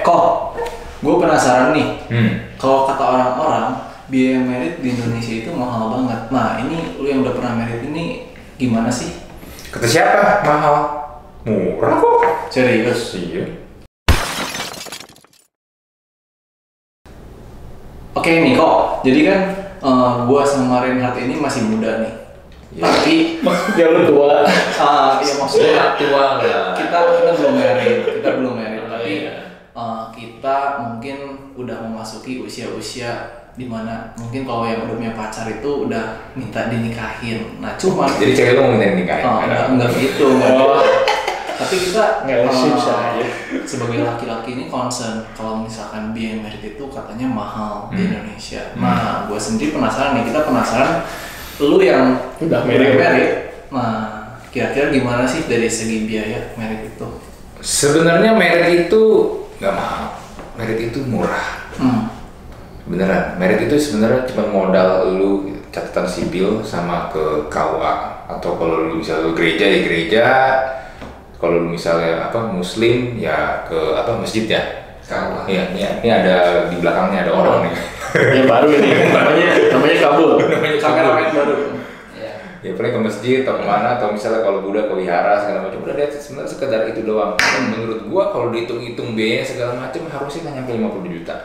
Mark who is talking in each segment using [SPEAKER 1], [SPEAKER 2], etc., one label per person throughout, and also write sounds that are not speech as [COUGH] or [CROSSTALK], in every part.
[SPEAKER 1] kok gue penasaran nih
[SPEAKER 2] Hmm.
[SPEAKER 1] kalau kata orang-orang biaya merit di Indonesia itu mahal banget nah ini lu yang udah pernah merit ini gimana sih
[SPEAKER 2] Kata siapa? Mahal. Murah kok.
[SPEAKER 1] serius
[SPEAKER 2] Iya.
[SPEAKER 1] oke nih kok jadi kan eh, gua sama Reinhardt ini masih muda nih
[SPEAKER 2] Iya.
[SPEAKER 1] tapi
[SPEAKER 3] Ya lu tua. [LAUGHS]
[SPEAKER 1] ah ya maksudnya
[SPEAKER 2] tua lah.
[SPEAKER 1] kita kita belum merit kita belum merit udah memasuki usia-usia di mana mungkin kalau yang udah punya pacar itu udah minta dinikahin nah cuman
[SPEAKER 2] Jadi cewek lu mau minta nikahin?
[SPEAKER 1] Oh, enggak, enggak gitu, enggak.
[SPEAKER 3] Oh.
[SPEAKER 1] Tapi kita
[SPEAKER 3] Nggak sih, bisa aja.
[SPEAKER 1] sebagai laki-laki ini concern kalau misalkan biaya merit itu katanya mahal di
[SPEAKER 2] Hmm.
[SPEAKER 1] Indonesia. Nah, gue sendiri penasaran nih, kita penasaran lu yang
[SPEAKER 3] Udah
[SPEAKER 1] merit.
[SPEAKER 3] merit.
[SPEAKER 1] Nah, kira-kira gimana sih dari segi biaya merit itu?
[SPEAKER 2] Sebenarnya merit itu nggak mahal. Merit itu murah.
[SPEAKER 1] Hmm.
[SPEAKER 2] Beneran. Merit itu sebenarnya cuma modal lu catatan sipil sama ke KUA atau kalau lu misalnya lu gereja ya gereja. Kalau lu misalnya apa muslim ya ke apa masjid ya. KUA. Iya, ini, ini ada di belakangnya ada orang nih.
[SPEAKER 3] Ya [LAUGHS] baru ini namanya namanya kabul.
[SPEAKER 2] Namanya kabur.
[SPEAKER 1] baru. Ya.
[SPEAKER 2] ya paling ke masjid atau ke mana atau misalnya kalau Buddha ke wihara segala macam udah deh sebenarnya sekedar itu doang Dan menurut gua kalau dihitung-hitung biaya segala macam harusnya nggak nyampe 50 juta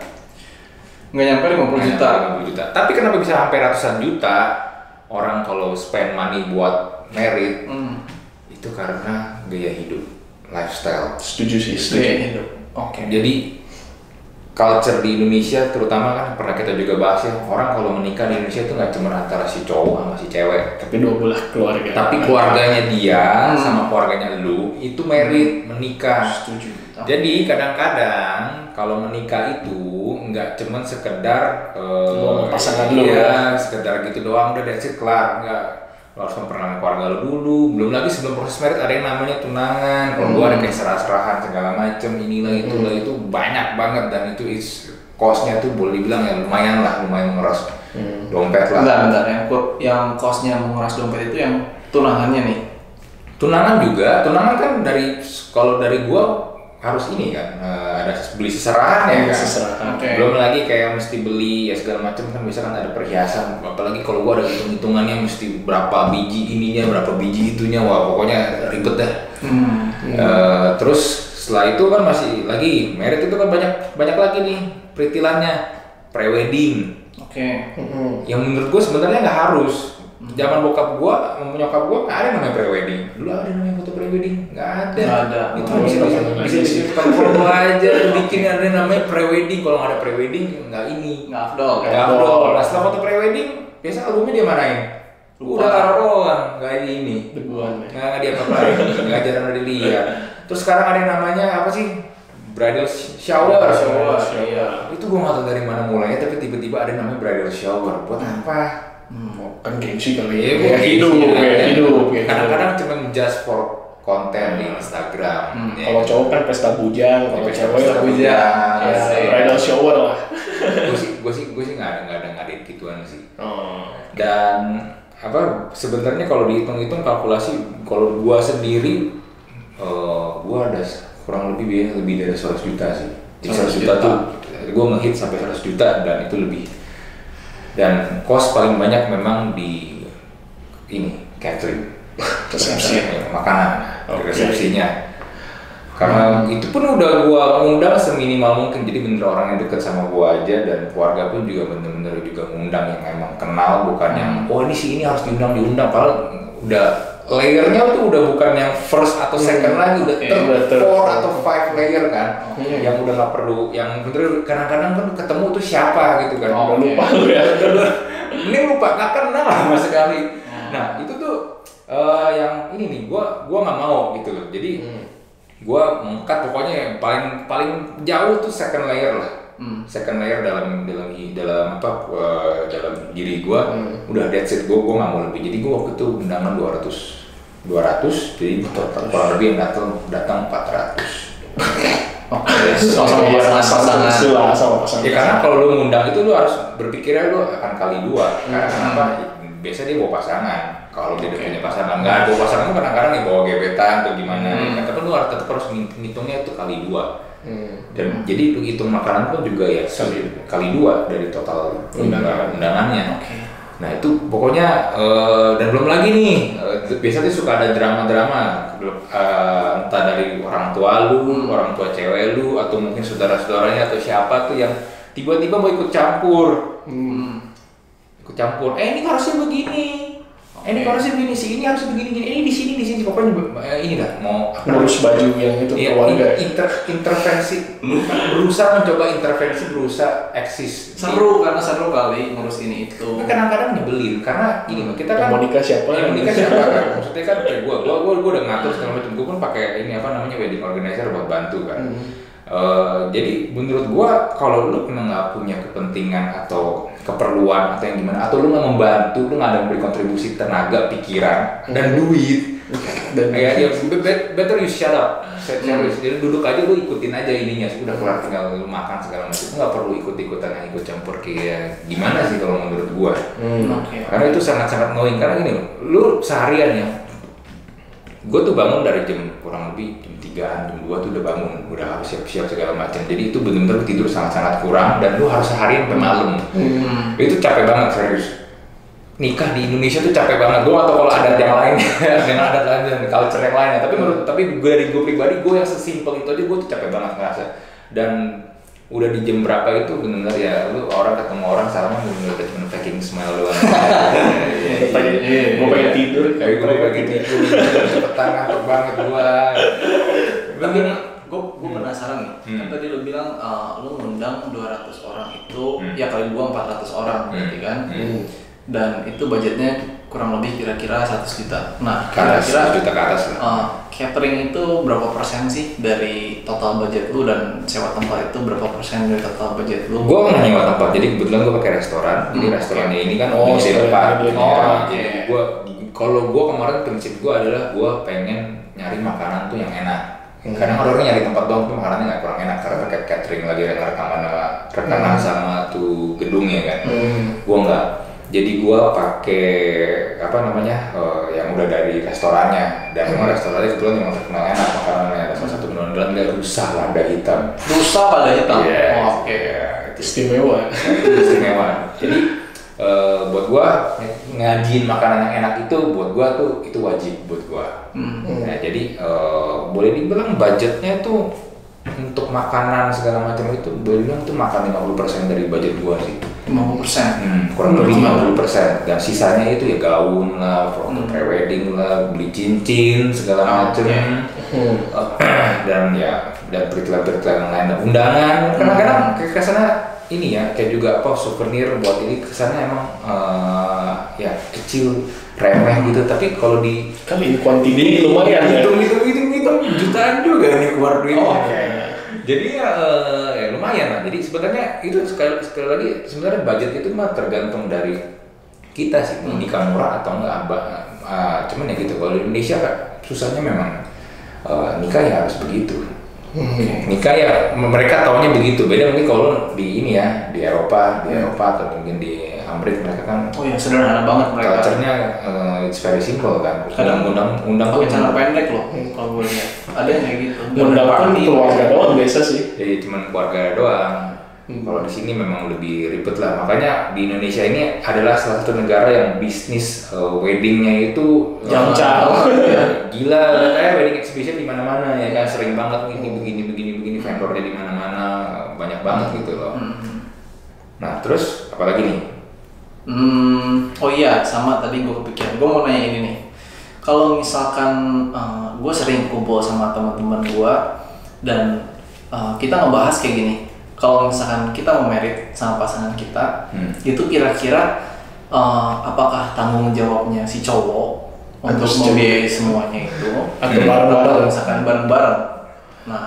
[SPEAKER 1] Nggak nyampe 50
[SPEAKER 2] Nggak
[SPEAKER 1] juta.
[SPEAKER 2] nyampe 50 juta tapi kenapa bisa sampai ratusan juta orang kalau spend money buat merit
[SPEAKER 1] Hmm.
[SPEAKER 2] itu karena gaya hidup lifestyle
[SPEAKER 3] Setuju sih,
[SPEAKER 1] Gaya
[SPEAKER 3] setuju.
[SPEAKER 1] hidup. Oke.
[SPEAKER 2] jadi culture di Indonesia terutama kan pernah kita juga bahas ya orang kalau menikah di Indonesia itu nggak cuma antara si cowok sama si cewek.
[SPEAKER 3] Tapi dua belah keluarga.
[SPEAKER 2] tapi keluarganya dia
[SPEAKER 1] Hmm.
[SPEAKER 2] sama keluarganya lu itu merit menikah.
[SPEAKER 1] Setuju.
[SPEAKER 2] jadi kadang-kadang kalau menikah itu nggak cuman sekedar
[SPEAKER 3] sama pasangan lu.
[SPEAKER 2] iya, sekedar gitu doang udah that's it kelar. Nggak lu harus memperkenalkan keluarga lu dulu. Belum lagi sebelum proses merit ada yang namanya tunangan. Kalau gua ada kayak serah-serahan segala macem inilah itulah itu banyak banget. Dan itu is costnya tuh boleh dibilang ya lumayan lah lumayan mengeras
[SPEAKER 3] Hmm.
[SPEAKER 2] dompet lah.
[SPEAKER 1] Bentar, bentar. Yang, yang kosnya menguras dompet itu yang tunangannya nih.
[SPEAKER 2] tunangan juga. Tunangan kan dari kalau dari gua harus ini kan eh, ada beli seserahan ya kan
[SPEAKER 3] Seserahan.
[SPEAKER 1] Oke.
[SPEAKER 2] belum lagi kayak mesti beli ya segala macam kan bisa kan ada perhiasan apalagi kalau gua ada hitung hitungannya mesti berapa biji ininya berapa biji itunya wah pokoknya ribet dah
[SPEAKER 1] Hmm.
[SPEAKER 2] Eh, terus setelah itu kan masih lagi merit itu kan banyak banyak lagi nih peritilannya prewedding
[SPEAKER 1] Oke.
[SPEAKER 3] Hmm.
[SPEAKER 2] yang menurut gue sebenarnya nggak harus zaman bokap gua nyokap gua nggak ada namanya prewedding. Dulu ada namanya foto prewedding? Nggak ada.
[SPEAKER 1] Nggak ada.
[SPEAKER 2] itu
[SPEAKER 3] Oh,
[SPEAKER 2] bisa bisa bisa foto aja bikin ada namanya prewedding. Kalau nggak ada prewedding nggak ini.
[SPEAKER 1] Nggak afdol.
[SPEAKER 2] nggak afdol. nah setelah foto prewedding biasa albumnya dia
[SPEAKER 1] Lupa.
[SPEAKER 2] udah taruh doang nggak ini.
[SPEAKER 3] Debuan.
[SPEAKER 2] nggak dia apa-apain nggak jarang dilihat. Terus sekarang ada yang namanya apa sih? Bridal shower.
[SPEAKER 1] Shower,
[SPEAKER 3] iya.
[SPEAKER 2] itu gua nggak tahu dari mana mulainya tapi tiba-tiba ada namanya bridal shower. Buat apa
[SPEAKER 3] Oh, kan gengsi kali ya. Kayak hidup,
[SPEAKER 2] ya.
[SPEAKER 3] hidup. kayak
[SPEAKER 2] Kadang-kadang cuma just for konten di Instagram.
[SPEAKER 1] Hmm,
[SPEAKER 2] ya.
[SPEAKER 3] Kalau cowok kan pesta bujang, kalau
[SPEAKER 2] Pesta
[SPEAKER 3] cewek
[SPEAKER 2] pesta
[SPEAKER 3] bujang. Ya,
[SPEAKER 2] iya.
[SPEAKER 3] bridal shower lah.
[SPEAKER 2] gue sih, gue sih, gue sih nggak ada, nggak ada ngadain gituan sih.
[SPEAKER 3] Oh.
[SPEAKER 2] Dan apa? Sebenarnya kalau dihitung-hitung kalkulasi, kalau gua sendiri, eh gua ada kurang lebih biaya lebih dari 100 juta sih. Jadi 100 juta
[SPEAKER 1] juta.
[SPEAKER 2] tuh, gua ngehit sampai 100 juta dan itu lebih. Dan cost paling banyak memang di ini catering. [LAUGHS]
[SPEAKER 3] Resepsi.
[SPEAKER 2] Ya, makanan
[SPEAKER 3] Oke.
[SPEAKER 2] resepsinya karena itu pun udah gua undang seminimal mungkin jadi bener orang yang deket sama gua aja dan keluarga pun juga bener-bener juga ngundang yang emang kenal bukan yang oh ini sih ini harus diundang diundang padahal udah layernya tuh udah bukan yang first atau second
[SPEAKER 3] Hmm.
[SPEAKER 2] lagi udah
[SPEAKER 1] Oke,
[SPEAKER 2] third,
[SPEAKER 3] udah third.
[SPEAKER 2] four atau five layer kan
[SPEAKER 3] Hmm.
[SPEAKER 2] yang udah nggak perlu yang bener kadang-kadang kan ketemu tuh siapa gitu kan
[SPEAKER 1] Oh,
[SPEAKER 2] udah lupa lu ya [LAUGHS] ini lupa nggak kenal sama sekali
[SPEAKER 1] Hmm.
[SPEAKER 2] nah itu tuh eh, yang ini nih gua gua nggak mau gitu loh jadi
[SPEAKER 3] Hmm.
[SPEAKER 2] gua mengkat pokoknya yang paling paling jauh tuh second layer lah
[SPEAKER 1] Hmm.
[SPEAKER 2] second layer dalam dalam dalam apa eh, dalam diri gua
[SPEAKER 3] Hmm.
[SPEAKER 2] udah that's it gua gua nggak mau lebih jadi gua waktu itu undangan 200 200 jadi kurang lebih yang datang datang 400
[SPEAKER 1] Oke. [LAUGHS]
[SPEAKER 3] Sama
[SPEAKER 1] Sama pasangan pasangan.
[SPEAKER 3] Sama sama pasangan.
[SPEAKER 2] ya karena kalau lu ngundang itu lu harus berpikirnya lu akan kali dua karena
[SPEAKER 1] Hmm.
[SPEAKER 2] kenapa biasa dia bawa pasangan kalau dia udah punya pasangan nggak ada pasangan tuh kadang-kadang nih bawa gebetan atau gimana
[SPEAKER 1] Hmm.
[SPEAKER 2] Lu harus tetap harus ngit- ngitungnya itu kali dua
[SPEAKER 3] Hmm.
[SPEAKER 2] dan jadi itu hitung makanan pun juga ya kali kali dua dari total
[SPEAKER 3] Undangan.
[SPEAKER 2] undangannya
[SPEAKER 1] Oke.
[SPEAKER 2] Nah itu pokoknya eh, dan belum lagi nih eh, biasanya tuh suka ada drama-drama eh, entah dari orang tua lu, orang tua cewek lu atau mungkin saudara-saudaranya atau siapa tuh yang tiba-tiba mau ikut campur,
[SPEAKER 1] Hmm.
[SPEAKER 2] ikut campur. Eh ini harusnya begini, ini
[SPEAKER 1] Oke.
[SPEAKER 2] harusnya begini sih, ini harusnya begini, gini. ini di sini di sini pokoknya eh, ini dah mau
[SPEAKER 3] Ngurus baju yang itu
[SPEAKER 2] Iya,
[SPEAKER 3] keluarga.
[SPEAKER 2] in- inter- intervensi berusaha mencoba intervensi berusaha eksis
[SPEAKER 1] Seru karena seru kali ngurus ini itu.
[SPEAKER 2] Tapi kadang-kadang nyebelin karena ini kita kan
[SPEAKER 3] mau nikah siapa?
[SPEAKER 2] Yang mau nikah siapa kan? Maksudnya kan kayak gua, gua, gua, gua udah ngatur segala macam. Gua pun pakai ini apa namanya wedding organizer buat bantu kan.
[SPEAKER 3] Hmm.
[SPEAKER 2] Eh, jadi menurut gua kalau lu memang nggak punya kepentingan atau keperluan atau yang gimana atau lu nggak membantu, lu nggak ada memberi kontribusi tenaga, pikiran dan duit. [LAUGHS]
[SPEAKER 3] Dan
[SPEAKER 2] Ya, ya be- be- better you shut up. Serius, jadi duduk aja lu ikutin aja ininya, udah kelar tinggal lu makan segala macam. Lu nggak perlu ikut-ikutan yang ikut campur kayak gimana sih kalau menurut gua.
[SPEAKER 3] Hmm.
[SPEAKER 2] Karena itu sangat-sangat knowing karena gini loh, lu seharian ya. Gue tuh bangun dari jam kurang lebih jam 3 jam 2 tuh udah bangun, udah harus siap-siap segala macam. Jadi itu bener-bener tidur sangat-sangat kurang dan lu harus seharian sampai malam.
[SPEAKER 1] Hmm.
[SPEAKER 2] Itu capek banget serius. Nikah di Indonesia tuh capek banget. Gue atau kalau adat yang lain, [LAUGHS] dengan adat lain dan culture yang lainnya. Tapi menurut, tapi gue dari gue pribadi, gue yang sesimpel itu aja gue tuh capek banget ngerasa. Dan udah di jam berapa itu bener-bener ya lu orang ketemu orang salaman bener-bener udah cuma faking smile doang. [LAUGHS] Iya,
[SPEAKER 3] Gue pengen,
[SPEAKER 1] iya,
[SPEAKER 3] gue pengen tidur
[SPEAKER 2] Kayak gue pengen
[SPEAKER 3] tidur.
[SPEAKER 2] tidur, cepetan ngantuk banget gua.
[SPEAKER 1] Tapi gue gue penasaran nih.
[SPEAKER 2] Hmm.
[SPEAKER 1] Kan tadi lu bilang eh, lu ngundang 200 orang itu
[SPEAKER 2] Hmm.
[SPEAKER 1] ya kali gua 400 orang berarti kan.
[SPEAKER 2] Hmm.
[SPEAKER 1] Dan itu budgetnya kurang lebih kira-kira 100 juta. Nah, kira-kira
[SPEAKER 2] 100 juta ke atas lah.
[SPEAKER 1] eh, catering itu berapa persen sih dari total budget lu dan sewa tempat itu berapa persen dari total budget lu?
[SPEAKER 2] Gue nggak nyewa tempat, jadi kebetulan gue pakai restoran. Jadi
[SPEAKER 1] Hmm.
[SPEAKER 2] restorannya ini kan
[SPEAKER 3] Oh,
[SPEAKER 2] ngisi
[SPEAKER 3] sekalian
[SPEAKER 2] tempat.
[SPEAKER 1] Oh,
[SPEAKER 2] Jadi
[SPEAKER 1] oke.
[SPEAKER 2] gue, kalau gue kemarin prinsip gue adalah gue pengen nyari makanan tuh yang enak.
[SPEAKER 3] Hmm.
[SPEAKER 2] Kadang orang nyari tempat doang tuh makanannya nggak kurang enak karena pakai catering lagi rekaman sama rekaman
[SPEAKER 3] Hmm.
[SPEAKER 2] sama tuh gedungnya kan.
[SPEAKER 3] Hmm.
[SPEAKER 2] Gue nggak. Jadi gue pakai apa namanya eh, yang udah dari restorannya dan memang restorannya kebetulan memang terkenal enak makanannya. Ada salah satu menu andalan dia rusa lada hitam.
[SPEAKER 1] Rusa pada hitam.
[SPEAKER 2] Iya.
[SPEAKER 1] Oh, Oke.
[SPEAKER 2] Iya, itu
[SPEAKER 3] Istimewa.
[SPEAKER 2] itu istimewa. Jadi eh, buat gua ngajiin makanan yang enak itu buat gua tuh itu wajib buat gua.
[SPEAKER 1] Hmm.
[SPEAKER 3] Hmm.
[SPEAKER 2] Nah, jadi eh, boleh dibilang budgetnya tuh untuk makanan segala macam itu boleh dibilang tuh makan 50% dari budget gua sih.
[SPEAKER 1] 50 persen.
[SPEAKER 2] Hmm, kurang lebih 50% dan sisanya itu ya gaun lah, foto
[SPEAKER 1] Hmm.
[SPEAKER 2] pre-wedding lah, beli cincin segala
[SPEAKER 1] Oh,
[SPEAKER 2] macam.
[SPEAKER 1] oke.
[SPEAKER 3] Hmm.
[SPEAKER 2] dan ya dan periklan-periklan yang lain dan undangan kadang-kadang ke ke sana ini ya kayak juga apa souvenir buat ini ke sana emang eh, ya kecil remeh gitu tapi kalau di
[SPEAKER 3] Kali ini kuantiti lumayan ya.
[SPEAKER 2] hitung hitung hitung hitung jutaan juga nih keluar duitnya
[SPEAKER 3] Oh, oke.
[SPEAKER 2] Jadi ya, eh, ya lumayan lah. Jadi sebenarnya itu sekali sekali lagi sebenarnya budget itu mah tergantung dari kita sih mau nikah murah atau enggak apa Ah, cuman ya gitu kalau di Indonesia kan susahnya memang eh, nikah ya harus begitu.
[SPEAKER 3] Hmm.
[SPEAKER 2] nikah ya mereka taunya begitu. Beda mungkin kalau di ini ya di Eropa di Eropa atau mungkin di Amerika mereka kan
[SPEAKER 1] Oh ya sederhana banget mereka.
[SPEAKER 2] culture-nya eh, it's very simple kan
[SPEAKER 1] Kadang
[SPEAKER 2] undang undang
[SPEAKER 1] pakai celana pendek loh kalau gue lihat. Ada yang kayak gitu.
[SPEAKER 3] Undang pun
[SPEAKER 1] Party.
[SPEAKER 3] keluarga doang biasa sih.
[SPEAKER 2] jadi cuman keluarga doang
[SPEAKER 3] Hmm.
[SPEAKER 2] kalau di sini memang lebih ribet lah makanya di Indonesia ini adalah salah satu negara yang bisnis eh, weddingnya itu eh,
[SPEAKER 3] Jauh-jauh. [LAUGHS]
[SPEAKER 2] ya, gila kayak wedding exhibition di mana-mana ya kan sering banget ini begini begini begini vendornya di mana-mana banyak banget gitu loh
[SPEAKER 1] Hmm.
[SPEAKER 2] nah terus apalagi nih
[SPEAKER 1] Hmm, oh iya, sama tadi gue kepikiran. Gue mau nanya ini nih. Kalau misalkan gue sering kumpul sama teman-teman gue dan eh, kita ngebahas kayak gini. Kalau misalkan kita mau merit sama pasangan kita,
[SPEAKER 2] Hmm.
[SPEAKER 1] itu kira-kira eh, apakah tanggung jawabnya si cowok untuk
[SPEAKER 3] Atau
[SPEAKER 1] membiayai semuanya itu?
[SPEAKER 3] Atau
[SPEAKER 2] Hmm.
[SPEAKER 3] bareng-bareng.
[SPEAKER 1] Atau misalkan bareng-bareng. Nah,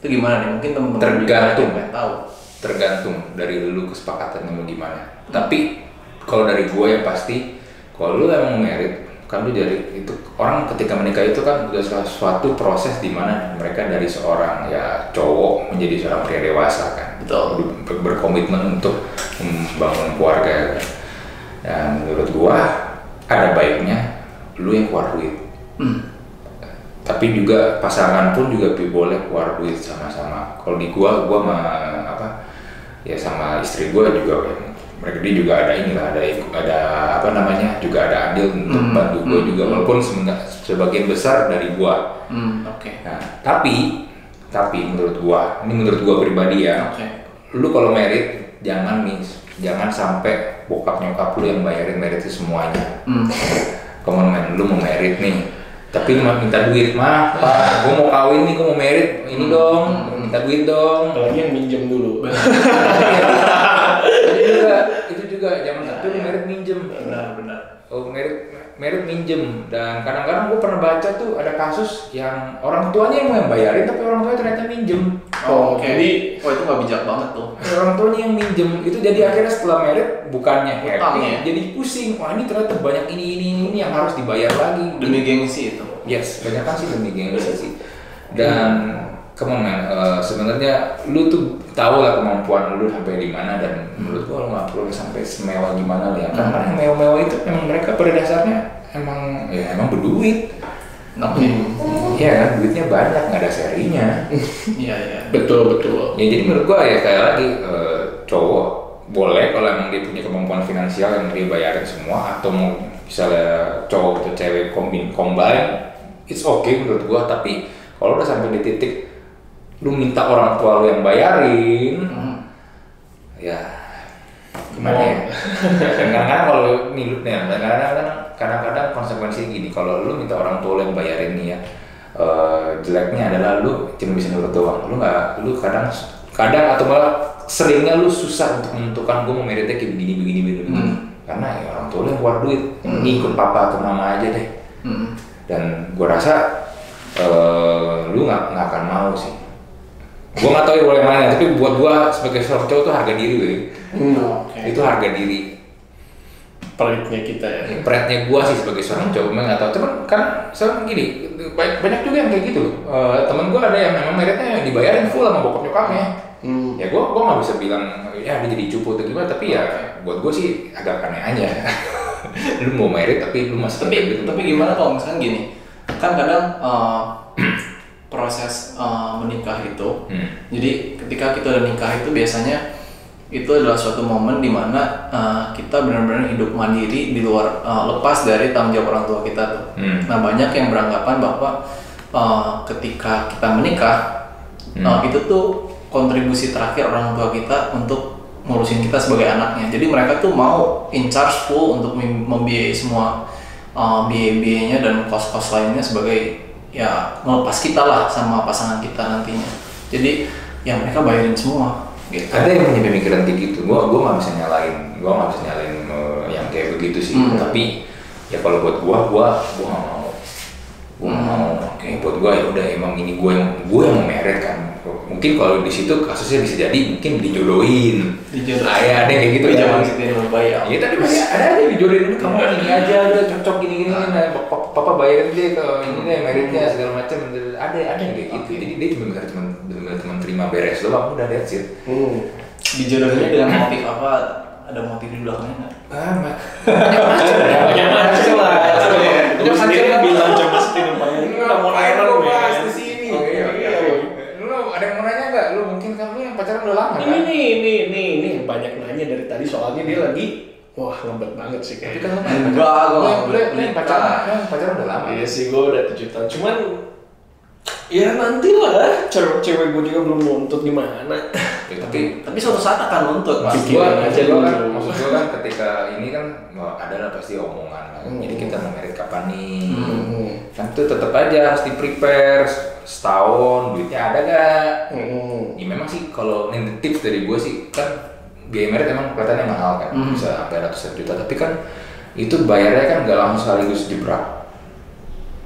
[SPEAKER 1] itu gimana nih? Mungkin teman-teman
[SPEAKER 2] Tergantung.
[SPEAKER 1] tahu.
[SPEAKER 2] Tergantung dari lu kesepakatannya mau gimana tapi kalau dari gue yang pasti kalau lu emang merit kan lu dari itu orang ketika menikah itu kan udah suatu proses di mana mereka dari seorang ya cowok menjadi seorang pria dewasa kan
[SPEAKER 1] Betul.
[SPEAKER 2] Ber- berkomitmen untuk membangun keluarga kan. dan menurut gua ada baiknya lu yang keluar duit
[SPEAKER 1] Hmm.
[SPEAKER 2] tapi juga pasangan pun juga boleh keluar duit sama-sama kalau di gua gua sama apa ya sama istri gua juga ya, mereka dia juga ada inilah ada ada apa namanya juga ada andil untuk
[SPEAKER 1] Hmm,
[SPEAKER 2] bantu gua
[SPEAKER 1] hmm,
[SPEAKER 2] juga
[SPEAKER 1] hmm.
[SPEAKER 2] walaupun sebagian besar dari gua
[SPEAKER 1] Hmm, oke.
[SPEAKER 2] nah tapi tapi menurut gua ini menurut gua pribadi ya
[SPEAKER 1] Oke.
[SPEAKER 2] lu kalau merit jangan nih jangan sampai bokap nyokap lu yang bayarin merit itu semuanya
[SPEAKER 1] Hmm.
[SPEAKER 2] Come on man, lu mau merit nih tapi lu mah minta duit mah pak gue mau kawin nih gue mau merit ini
[SPEAKER 1] Hmm.
[SPEAKER 2] dong
[SPEAKER 1] Hmm.
[SPEAKER 2] Minta duit dong
[SPEAKER 3] Apalagi yang minjem dulu. [LAUGHS]
[SPEAKER 2] itu juga itu juga jangan sampai lu merit minjem
[SPEAKER 1] Benar, benar.
[SPEAKER 2] oh merit merit minjem dan kadang-kadang gue pernah baca tuh ada kasus yang orang tuanya yang mau yang bayarin tapi orang tuanya ternyata minjem
[SPEAKER 3] Oh,
[SPEAKER 1] oke.
[SPEAKER 3] jadi-
[SPEAKER 1] oh itu nggak bijak banget tuh.
[SPEAKER 2] orang tuanya yang minjem itu jadi akhirnya setelah merit bukannya
[SPEAKER 1] Utang
[SPEAKER 2] happy
[SPEAKER 1] ya?
[SPEAKER 2] jadi pusing wah ini ternyata banyak ini ini ini, ini yang harus dibayar lagi
[SPEAKER 1] Demi gengsi itu.
[SPEAKER 2] Yes, banyak kan sih demi gengsi sih. Dan come on man, eh, sebenarnya lu tuh tahu lah kemampuan lu sampai di mana dan menurut gua lu nggak perlu sampai semewah gimana lah ya. Karena yang mewah-mewah itu memang mereka pada dasarnya emang ya emang berduit.
[SPEAKER 1] Oke.
[SPEAKER 2] Iya kan, duitnya banyak nggak ada serinya. [LAUGHS]
[SPEAKER 1] Iya, iya.
[SPEAKER 3] Betul betul.
[SPEAKER 2] ya jadi menurut gua ya kayak lagi eh, cowok boleh kalau emang dia punya kemampuan finansial yang dia bayarin semua atau mau misalnya cowok atau cewek kombin combine it's okay menurut gua tapi kalau udah sampai di titik lu minta orang tua lu yang bayarin.
[SPEAKER 1] Hmm.
[SPEAKER 2] ya gimana ya? Kadang-kadang kalau nih lu nih kadang-kadang kadang-kadang konsekuensi gini. Kalau lu minta orang tua lu yang bayarin nih ya eh, jeleknya adalah lu cuma bisa nurut doang. Lu nggak lu kadang kadang atau malah seringnya lu susah untuk menentukan gue mau meritnya kayak begini begini begini, begini.
[SPEAKER 1] Hmm.
[SPEAKER 2] karena ya orang tua lu yang keluar duit. Ngikut papa atau mama aja deh.
[SPEAKER 1] Hmm.
[SPEAKER 2] dan gue rasa eh, lu nggak nggak akan mau sih gue nggak tahu ya boleh mana tapi buat gue sebagai seorang cowok tuh harga diri gue
[SPEAKER 3] Hmm.
[SPEAKER 1] Oke.
[SPEAKER 2] itu harga diri.
[SPEAKER 3] Peritnya kita ya.
[SPEAKER 2] Pride-nya gue sih sebagai seorang cowok memang nggak tahu. Cuman kan sekarang gini banyak, banyak juga yang kayak gitu loh. Eh, temen gue ada yang memang meritnya dibayarin full sama bokap nyokapnya
[SPEAKER 3] Hmm.
[SPEAKER 2] ya gue gue nggak bisa bilang ya dia jadi cupu atau gimana tapi ya buat gue sih agak aneh aja. [LAUGHS] Lu mau merit tapi lu masih
[SPEAKER 1] tapi
[SPEAKER 2] gitu.
[SPEAKER 1] tapi gimana kalau misalkan gini? Kan kadang eh, proses eh, menikah itu
[SPEAKER 2] Hmm.
[SPEAKER 1] jadi ketika kita udah nikah itu biasanya itu adalah suatu momen di mana eh, kita benar-benar hidup mandiri di luar eh, lepas dari tanggung jawab orang tua kita tuh
[SPEAKER 2] Hmm.
[SPEAKER 1] nah banyak yang beranggapan bahwa eh, ketika kita menikah
[SPEAKER 2] Hmm.
[SPEAKER 1] eh, itu tuh kontribusi terakhir orang tua kita untuk ngurusin kita sebagai anaknya jadi mereka tuh mau in charge full untuk mem- membiayai semua uh, biaya-biayanya dan kos-kos lainnya sebagai ya melepas kita lah sama pasangan kita nantinya. Jadi ya mereka bayarin semua gitu.
[SPEAKER 2] Ada yang punya pemikiran kayak gitu. Gua gua nggak bisa nyalain gua nggak bisa nyalain eh, yang kayak begitu sih.
[SPEAKER 1] Hmm.
[SPEAKER 2] tapi ya kalau buat gua gua gua nggak mau. Gua nggak
[SPEAKER 1] Hmm,
[SPEAKER 2] mau. Oke buat gua ya udah emang ini gua yang gua yang meret kan mungkin kalau di situ kasusnya bisa jadi mungkin dijodohin
[SPEAKER 1] Dijodohin.
[SPEAKER 2] Ah, ya, ada kayak gitu kan.
[SPEAKER 1] jangan gitu yang bayar
[SPEAKER 2] Iya tadi masih ada aja dijodohin udah kamu ini aja udah cocok gini gini nah, papa, papa bayarin dia ke ini deh meritnya segala macam ada ada yang kayak gitu jadi dia cuma benar cuma benar cuma terima beres doang udah that's it
[SPEAKER 3] Hmm.
[SPEAKER 1] dijodohinnya dengan motif apa ada motif di belakangnya nggak
[SPEAKER 2] Ah, macam ya, macam lah.
[SPEAKER 3] Sendiri
[SPEAKER 2] macam.
[SPEAKER 3] bilang coba setin apa ini kita mau
[SPEAKER 2] Ngapain
[SPEAKER 3] nairan
[SPEAKER 2] lu
[SPEAKER 3] men.
[SPEAKER 2] bahas di sini?
[SPEAKER 3] Oke,
[SPEAKER 2] Iya,
[SPEAKER 3] oke,
[SPEAKER 2] iya.
[SPEAKER 3] oke.
[SPEAKER 2] Lu ada yang mau nanya nggak? Lu mungkin kan lu yang pacaran udah lama
[SPEAKER 3] Ini
[SPEAKER 2] kan?
[SPEAKER 3] nih, nih, nih, nih banyak nanya dari tadi soalnya dia lagi wah ngebet banget sih
[SPEAKER 2] Tapi
[SPEAKER 3] kayaknya.
[SPEAKER 2] kan lu
[SPEAKER 1] Enggak,
[SPEAKER 2] lu
[SPEAKER 1] gua
[SPEAKER 2] yang-
[SPEAKER 1] nggak
[SPEAKER 2] pacaran, pacaran udah lama.
[SPEAKER 3] Iya sih gue udah tujuh tahun, cuman ya nanti lah cewek cewek gue juga belum nuntut gimana.
[SPEAKER 2] Ya, tapi
[SPEAKER 1] tapi suatu saat akan nuntut mas
[SPEAKER 2] gua,
[SPEAKER 3] aja
[SPEAKER 2] maksud gua kan, maksud gua kan ketika ini kan ada lah pasti omongan lah. Jadi kita mau merit kapan nih?
[SPEAKER 3] Hmm.
[SPEAKER 2] Kan itu tetap aja harus di prepare setahun duitnya ada gak?
[SPEAKER 3] Hmm.
[SPEAKER 2] Ya memang sih kalau ini tips dari gue sih kan biaya merit emang kelihatannya mahal kan
[SPEAKER 1] Hmm.
[SPEAKER 2] bisa sampai ratusan juta tapi kan itu bayarnya kan gak langsung sekaligus jebrak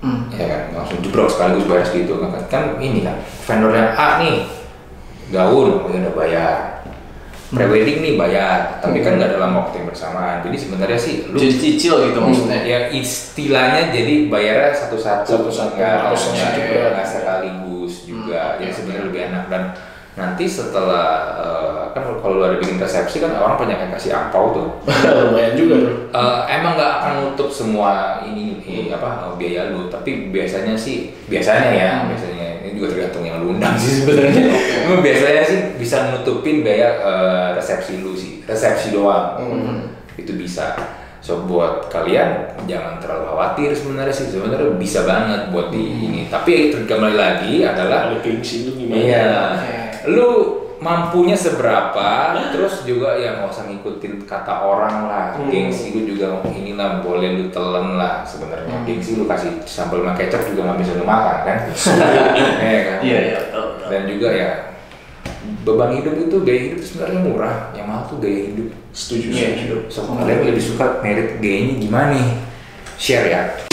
[SPEAKER 1] Hmm.
[SPEAKER 2] ya kan langsung jebrak sekaligus bayar segitu kan kan ini kan vendornya A nih ya udah bayar prewedding nih bayar tapi kan nggak dalam waktu yang bersamaan. Jadi sebenarnya sih lu
[SPEAKER 1] jadi cicil gitu maksudnya?
[SPEAKER 2] ya istilahnya jadi bayarnya satu-satu.
[SPEAKER 3] Satu-satu,
[SPEAKER 2] nggak
[SPEAKER 3] harus
[SPEAKER 2] langsung
[SPEAKER 3] langsung
[SPEAKER 2] ya,
[SPEAKER 3] jebret.
[SPEAKER 2] nggak sekaligus juga.
[SPEAKER 1] Hmm,
[SPEAKER 2] jadi sebenarnya lebih enak. Dan nanti setelah eh, kan kalau lu ada bikin resepsi kan orang banyak yang kasih angpau tuh. [LAUGHS]
[SPEAKER 3] Lumayan juga tuh.
[SPEAKER 2] Eh, emang nggak akan nutup semua ini, ini apa eh, biaya lu. Tapi biasanya sih biasanya ya biasanya ini juga tergantung yang lu undang sih sebenarnya. Cuma biasanya sih bisa nutupin biaya eh, resepsi lu sih. Resepsi doang. Itu bisa. So buat kalian jangan terlalu khawatir sebenarnya sih. Sebenarnya bisa banget buat di ini. Tapi itu kembali lagi adalah
[SPEAKER 3] ada gimana?
[SPEAKER 2] Iya. Lu mampunya seberapa, terus juga ya nggak usah ngikutin kata orang lah.
[SPEAKER 3] Hmm.
[SPEAKER 2] Gengsi lu juga inilah boleh lu telan lah sebenarnya. Gengsi lu kasih sambal sama kecap juga nggak bisa lu makan kan? [LAUGHS] Iya kan?
[SPEAKER 1] Iya iya.
[SPEAKER 2] Dan juga ya beban hidup itu gaya hidup sebenarnya murah. Yang mahal tuh gaya hidup.
[SPEAKER 3] setuju
[SPEAKER 1] Iya.
[SPEAKER 3] setuju
[SPEAKER 2] So kalian lebih suka merit gayanya gimana nih? Share ya.